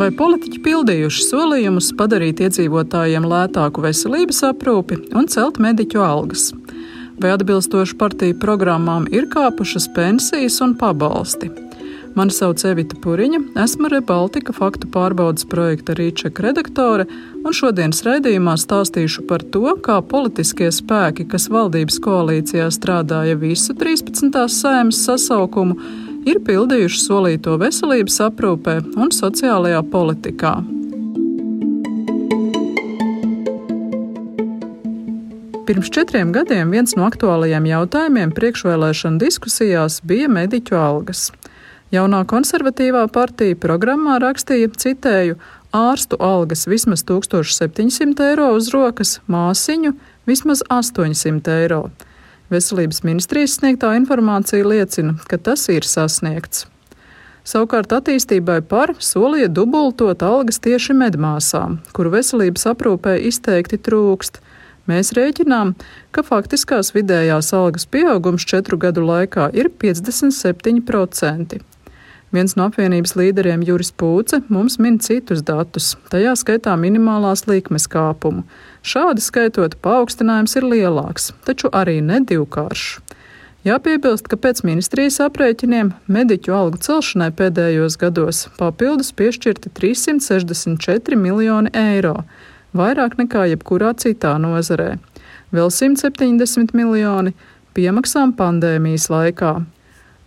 Vai politiķi pildījuši solījumus padarīt iedzīvotājiem lētāku veselības aprūpi un celt mediķu algas? Vai atbilstoši partiju programmām ir kāpušas pensijas un pabalsti? Mani sauc Evita Puriņa, esmu Rebaltika faktu pārbaudas projekta Rīčeka redaktore, un šodienas raidījumā stāstīšu par to, kā politiskie spēki, kas valdības koalīcijā strādāja visu 13. sēmas sasaukumu, ir pildījuši solīto veselības aprūpē un sociālajā politikā. Pirms četriem gadiem viens no aktuālajiem jautājumiem priekšvēlēšana diskusijās bija mediķu algas. Jaunā konservatīvā partija programmā rakstīja, citēju, ārstu algas vismaz 1700 eiro uz rokas, māsiņu vismaz 800 eiro. Veselības ministrijas sniegtā informācija liecina, ka tas ir sasniegts. Savukārt attīstībai par solīja dubultot algas tieši medmāsām, kuru veselības aprūpē izteikti trūkst. Mēs rēķinām, ka faktiskās vidējās algas pieaugums četru gadu laikā ir 57%. Viens no apvienības līderiem Juris Pūce mums min citus datus, tajā skaitā minimālās likmes kāpumu. Šādi skaitot, paaugstinājums ir lielāks, taču arī ne divkāršs. Jāpiebilst, ka pēc ministrijas aprēķiniem mediķu algu celšanai pēdējos gados papildus piešķirti 364 miljoni eiro, vairāk nekā jebkurā citā nozarē. Vēl 170 miljoni piemaksām pandēmijas laikā.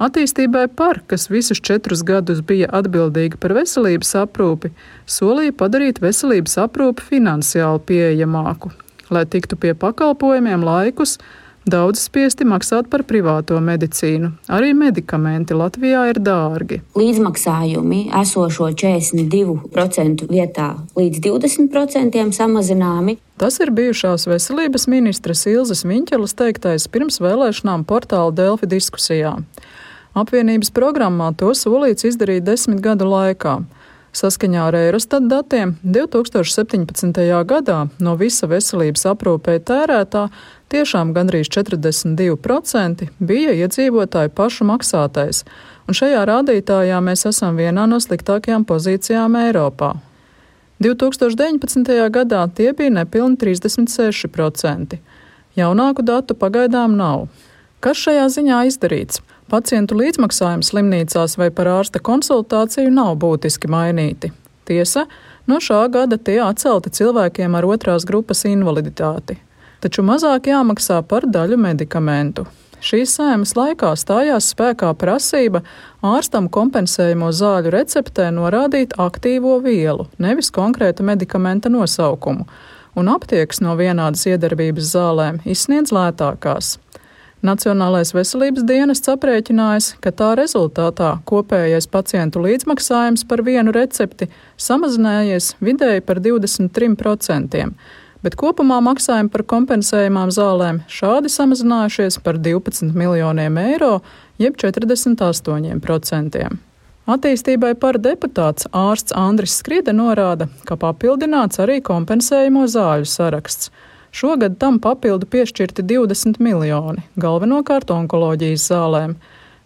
Attīstībai par, kas visus četrus gadus bija atbildīga par veselības aprūpi, solīja padarīt veselības aprūpi finansiāli pieejamāku, lai tiktu pie pakalpojumiem laikus, Daudz spiesti maksāt par privāto medicīnu. Arī medikamenti Latvijā ir dārgi. Līdzmaksājumi esošo 42% vietā līdz 20% samazināmi. Tas ir bijušās veselības ministras Ilzas Viņķelas teiktais pirms vēlēšanām portāla Delfi diskusijā. Apvienības programmā to solīts izdarīt desmit gadu laikā. Saskaņā ar Eurostat datiem 2017. gadā no visa veselības aprūpē tērētā tiešām gandrīz 42% bija iedzīvotāju pašu maksātais, un šajā rādītājā mēs esam vienā no sliktākajām pozīcijām Eiropā. 2019. gadā tie bija nepilni 36%. Jaunāku datu pagaidām nav. Kas šajā ziņā izdarīts? Pacientu līdzmaksājumi slimnīcās vai par ārsta konsultāciju nav būtiski mainīti. Tiesa, no šā gada tie atcelti cilvēkiem ar otrās grupas invaliditāti. Taču mazāk jāmaksā par daļu medikamentu. Šīs sēmas laikā stājās spēkā prasība ārstam kompensējamo zāļu receptē norādīt aktīvo vielu, nevis konkrēta medikamenta nosaukumu, un aptiekas no vienādas iedarbības zālēm izsniedz lētākās. Nacionālais veselības dienests aprēķinājis, ka tā rezultātā kopējais pacientu līdzmaksājums par vienu recepti samazinājies vidēji par 23%, bet kopumā maksājumi par kompensējumām zālēm šādi samazinājušies par 12 miljoniem eiro, jeb 48%. Attīstībai par deputāts ārsts Andris Skride norāda, ka papildināts arī kompensējumu zāļu saraksts. Šogad tam papildu piešķirti 20 miljoni, galvenokārt onkoloģijas zālēm.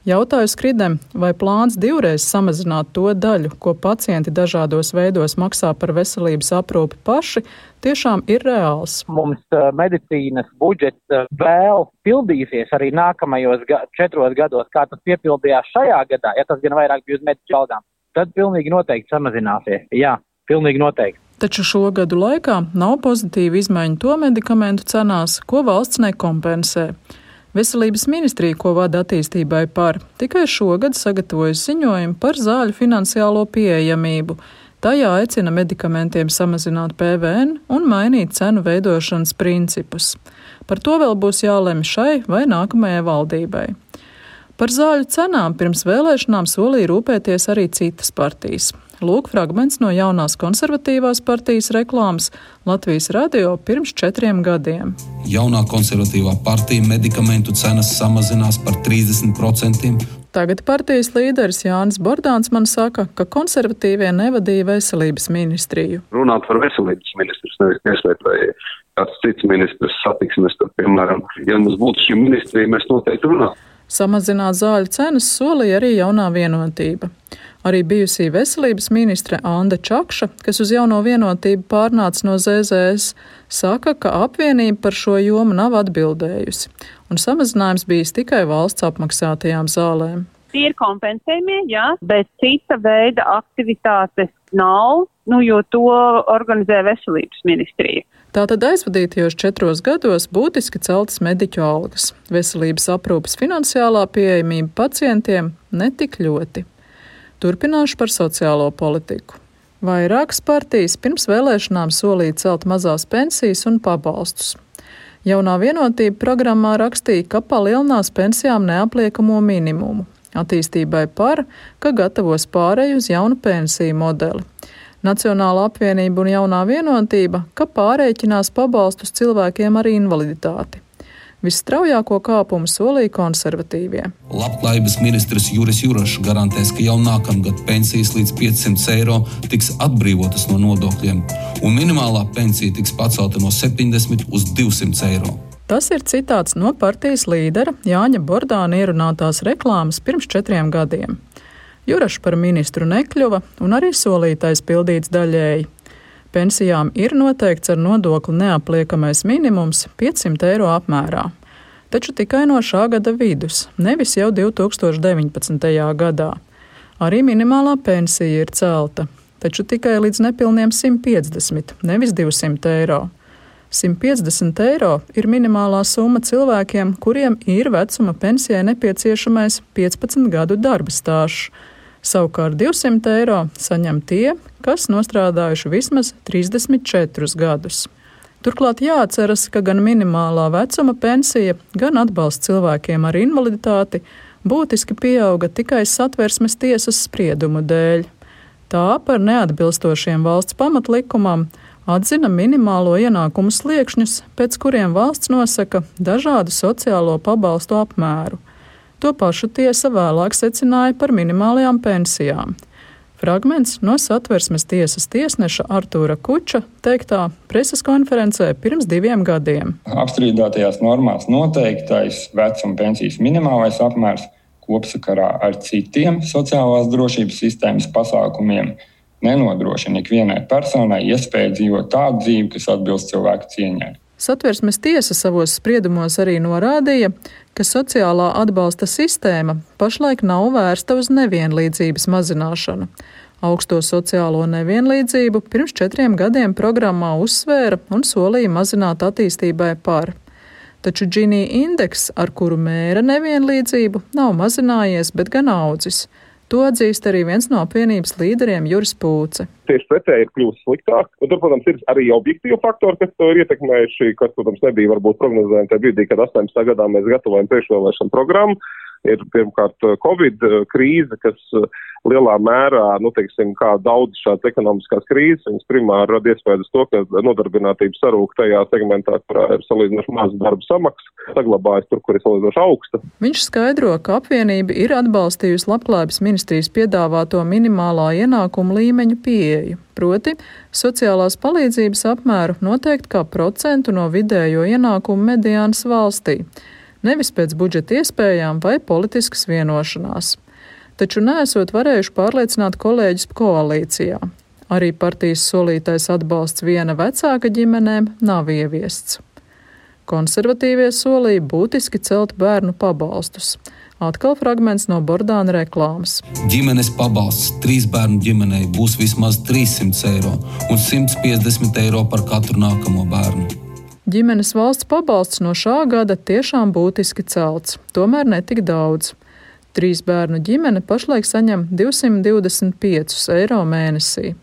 Jautāju Skridem, vai plāns divreiz samazināt to daļu, ko pacienti dažādos veidos maksā par veselības aprūpi paši, tiešām ir reāls. Mums uh, medicīnas budžets uh, vēl pildīsies arī nākamajos ga četros gados, kā tas piepildījās šajā gadā, ja tas gan vairāk bija uz mediķu algām. Tad pilnīgi noteikti samazināsies. Jā, pilnīgi noteikti. Taču šo gadu laikā nav pozitīvu izmaiņu to medikamentu cenās, ko valsts nekompensē. Veselības ministrija, ko vada attīstībai par, tikai šogad sagatavojas ziņojumu par zāļu finansiālo pieejamību. Tajā aicina medikamentiem samazināt PVN un mainīt cenu veidošanas principus. Par to vēl būs jālemj šai vai nākamajai valdībai. Par zāļu cenām pirms vēlēšanām solīja rūpēties arī citas partijas. Lūk, fragments no jaunās konservatīvās partijas reklāmas Latvijas radio pirms četriem gadiem. Jaunā konservatīvā partija medikamentu cenas samazinās par 30%. Tagad partijas līderis Jānis Bordāns man saka, ka konservatīvie nevadīja veselības ministriju. Runāt par veselības ministrs, nevis tieslietu vai kāds cits ministrs satiksmes, tad, piemēram, ja mums būtu šī ministrija, mēs noteikti runātu. Samazināt zāļu cenas solīja arī jaunā vienotība. Arī bijusī veselības ministre Anna Čakša, kas uz jauno vienotību pārnāca no ZZS, saka, ka apvienība par šo jomu nav atbildējusi, un samazinājums bijis tikai valsts apmaksātajām zālēm. Tie ir kompensējumie, jā, bet cita veida aktivitātes nav, nu, jo to organizē veselības ministrija. Tātad aizvadītajos četros gados būtiski celtas mediķu algas, veselības aprūpas finansiālā pieejamība pacientiem netik ļoti. Turpināšu par sociālo politiku. Vairākas partijas pirms vēlēšanām solīja celt mazās pensijas un pabalstus. Jaunā vienotība programmā rakstīja, ka palielinās pensijām neapliekamo minimumu attīstībai par, ka gatavos pāreju uz jaunu pensiju modeli. Nacionāla apvienība un jaunā vienotība, ka pārēķinās pabalstus cilvēkiem ar invaliditāti. Visstraujāko kāpumu solīja konservatīvie. Labklājības ministrs Juris Jurašs garantēs, ka jau nākamgad pensijas līdz 500 eiro tiks atbrīvotas no nodokļiem, un minimālā pensija tiks pacelta no 70 uz 200 eiro. Tas ir citāts no partijas līdera Jāņa Bordāna ierunātās reklāmas pirms četriem gadiem. Jurašs par ministru nekļuva un arī solītais pildīts daļēji. Pensijām ir noteikts ar nodokli neapliekamais minimums 500 eiro apmērā, taču tikai no šā gada vidus, nevis jau 2019. gadā. Arī minimālā pensija ir celta, taču tikai līdz nepilniem 150, nevis 200 eiro. 150 eiro ir minimālā summa cilvēkiem, kuriem ir vecuma pensijai nepieciešamais 15 gadu darba stāsts. Savukārt 200 eiro saņem tie, kas nostrādājuši vismaz 34 gadus. Turklāt jāatceras, ka gan minimālā vecuma pensija, gan atbalsts cilvēkiem ar invaliditāti būtiski pieauga tikai satversmes tiesas spriedumu dēļ. Tā par neatbilstošiem valsts pamatlikumam atzina minimālo ienākumu sliekšņus, pēc kuriem valsts nosaka dažādu sociālo pabalstu apmēru. To pašu tiesa vēlāk secināja par minimālajām pensijām. Fragments no satversmes tiesas tiesneša Artūra Kuča teiktā preses konferencē pirms diviem gadiem. Apstrīdētajās normās noteiktais vecuma pensijas minimālais apmērs kopsakarā ar citiem sociālās drošības sistēmas pasākumiem nenodrošina ikvienai personai iespēju dzīvot tādu dzīvi, kas atbilst cilvēku cieņai. Satversmes tiesa savos spriedumos arī norādīja, ka sociālā atbalsta sistēma pašlaik nav vērsta uz nevienlīdzības mazināšanu. Augsto sociālo nevienlīdzību pirms četriem gadiem programmā uzsvēra un solīja mazināt attīstībai par. Taču Džinija indeks, ar kuru mēra nevienlīdzību, nav mazinājies, bet gan audzis. To atzīst arī viens no apvienības līderiem Juris Pūce. Tieši pretēji ir kļuvis sliktāk. Un tur, protams, ir arī objektīvi faktori, kas to ir ietekmējuši, kas, protams, nebija varbūt prognozējami tajā brīdī, kad 18. gadā mēs gatavojam priekšvēlēšanu programmu. Ir pirmkārt Covid krīze, kas lielā mērā, nu, teiksim, kā daudz šādas ekonomiskās krīzes, viņas primāri rada iespēju uz to, ka nodarbinātība sarūk tajā segmentā, kurā ir salīdzinoši maza darba samaksa, saglabājas tur, kur ir salīdzinoši augsta. Viņš skaidro, ka apvienība ir atbalstījusi labklājības ministrijas piedāvāto minimālā ienākuma līmeņu pieeju. Proti, sociālās palīdzības apmēru noteikt kā procentu no vidējo ienākumu mediānas valstī nevis pēc budžeta iespējām vai politiskas vienošanās. Taču nesot varējuši pārliecināt kolēģis koalīcijā. Arī partijas solītais atbalsts viena vecāka ģimenēm nav ieviests. Konservatīvie solīja būtiski celt bērnu pabalstus. Atkal fragments no Bordāna reklāmas. Ģimenes pabalsts trīs bērnu ģimenei būs vismaz 300 eiro un 150 eiro par katru nākamo bērnu. Ģimenes valsts pabalsts no šā gada tiešām būtiski celts, tomēr ne tik daudz. Trīs bērnu ģimene pašlaik saņem 225 eiro mēnesī.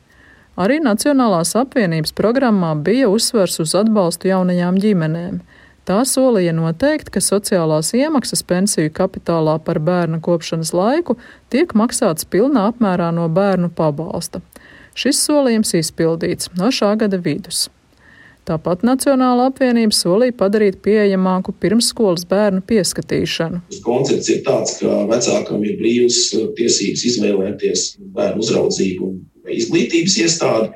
Arī Nacionālās apvienības programmā bija uzsvers uz atbalstu jaunajām ģimenēm. Tā solīja noteikt, ka sociālās iemaksas pensiju kapitālā par bērna kopšanas laiku tiek maksāts pilnā apmērā no bērnu pabalsta. Šis solījums izpildīts no šā gada vidus. Tāpat Nacionāla apvienība solīja padarīt pieejamāku pirmsskolas bērnu pieskatīšanu. Koncepts ir tāds, ka vecākam ir brīvs uh, tiesības izvēlēties bērnu uzraudzību vai izglītības iestāde,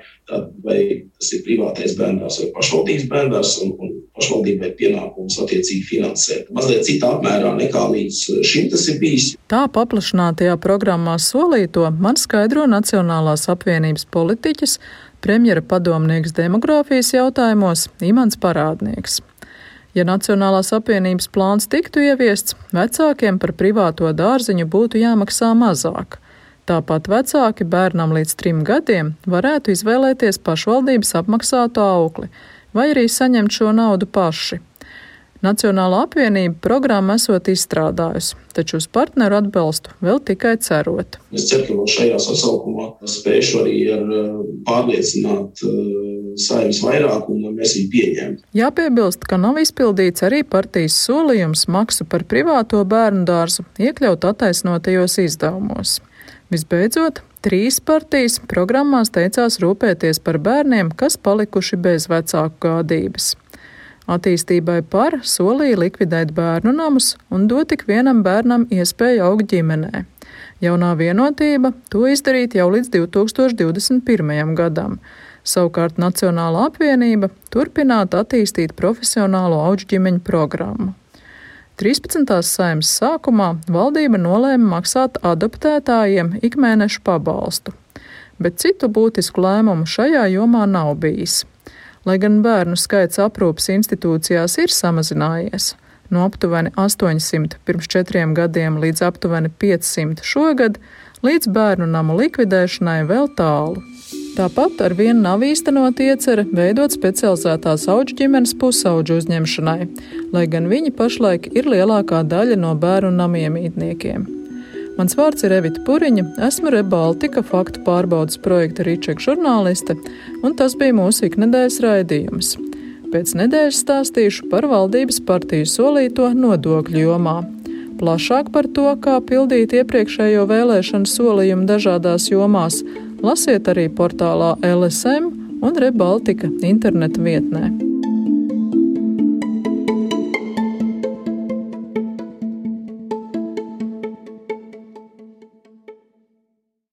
vai tas ir privātais bērns vai pašvaldības bērns, un, un pašvaldībai pienākums attiecīgi finansēt. Mazliet citā apmērā nekā līdz šim tas ir bijis. Tā paplašinātajā programmā solīto man skaidro Nacionālās apvienības politiķis, premjera padomnieks demogrāfijas jautājumos Imants Parādnieks. Ja Nacionālās apvienības plāns tiktu ieviests, vecākiem par privāto dārziņu būtu jāmaksā mazāk. Tāpat vecāki bērnam līdz trim gadiem varētu izvēlēties pašvaldības apmaksātu aukli vai arī saņemt šo naudu paši. Nacionāla apvienība programmu esot izstrādājusi, taču uz partneru atbalstu vēl tikai cerot. Es ceru, ka vēl šajā sasaukumā spēšu arī ar uh, pārliecināt uh, saimnes vairākumu, lai mēs viņu pieņemtu. Jāpiebilst, ka nav izpildīts arī partijas solījums maksu par privāto bērnu dārzu iekļaut attaisnotajos izdevumos. Visbeidzot, trīs partijas programmās teicās rūpēties par bērniem, kas palikuši bez vecāku gādības. Attīstībai par solīja likvidēt bērnu namus un dot tik vienam bērnam iespēju augt ģimenē. Jaunā vienotība to izdarīt jau līdz 2021. gadam. Savukārt Nacionāla apvienība turpināt attīstīt profesionālo auģģimeņu programmu. 13. saimnes sākumā valdība nolēma maksāt adoptētājiem ikmēnešu pabalstu, bet citu būtisku lēmumu šajā jomā nav bijis. Lai gan bērnu skaits aprūpas institūcijās ir samazinājies no aptuveni 800 pirms četriem gadiem līdz aptuveni 500 šogad, līdz bērnu namu likvidēšanai vēl tālu. Tāpat ar vienu nav īstenot iecerē veidot specializētās auģu ģimenes pusauģu uzņemšanai, lai gan viņi pašlaik ir lielākā daļa no bērnu namiemītniekiem. Mans vārds ir Evita Puriņa, esmu Rebaltika faktu pārbaudas projekta Rīčeka žurnāliste, un tas bija mūsu iknedēļas raidījums. Pēc nedēļas stāstīšu par valdības partiju solīto nodokļu jomā. Plašāk par to, kā pildīt iepriekšējo vēlēšanu solījumu dažādās jomās, Lasiet arī portālā LSM un Rebaltika interneta vietnē.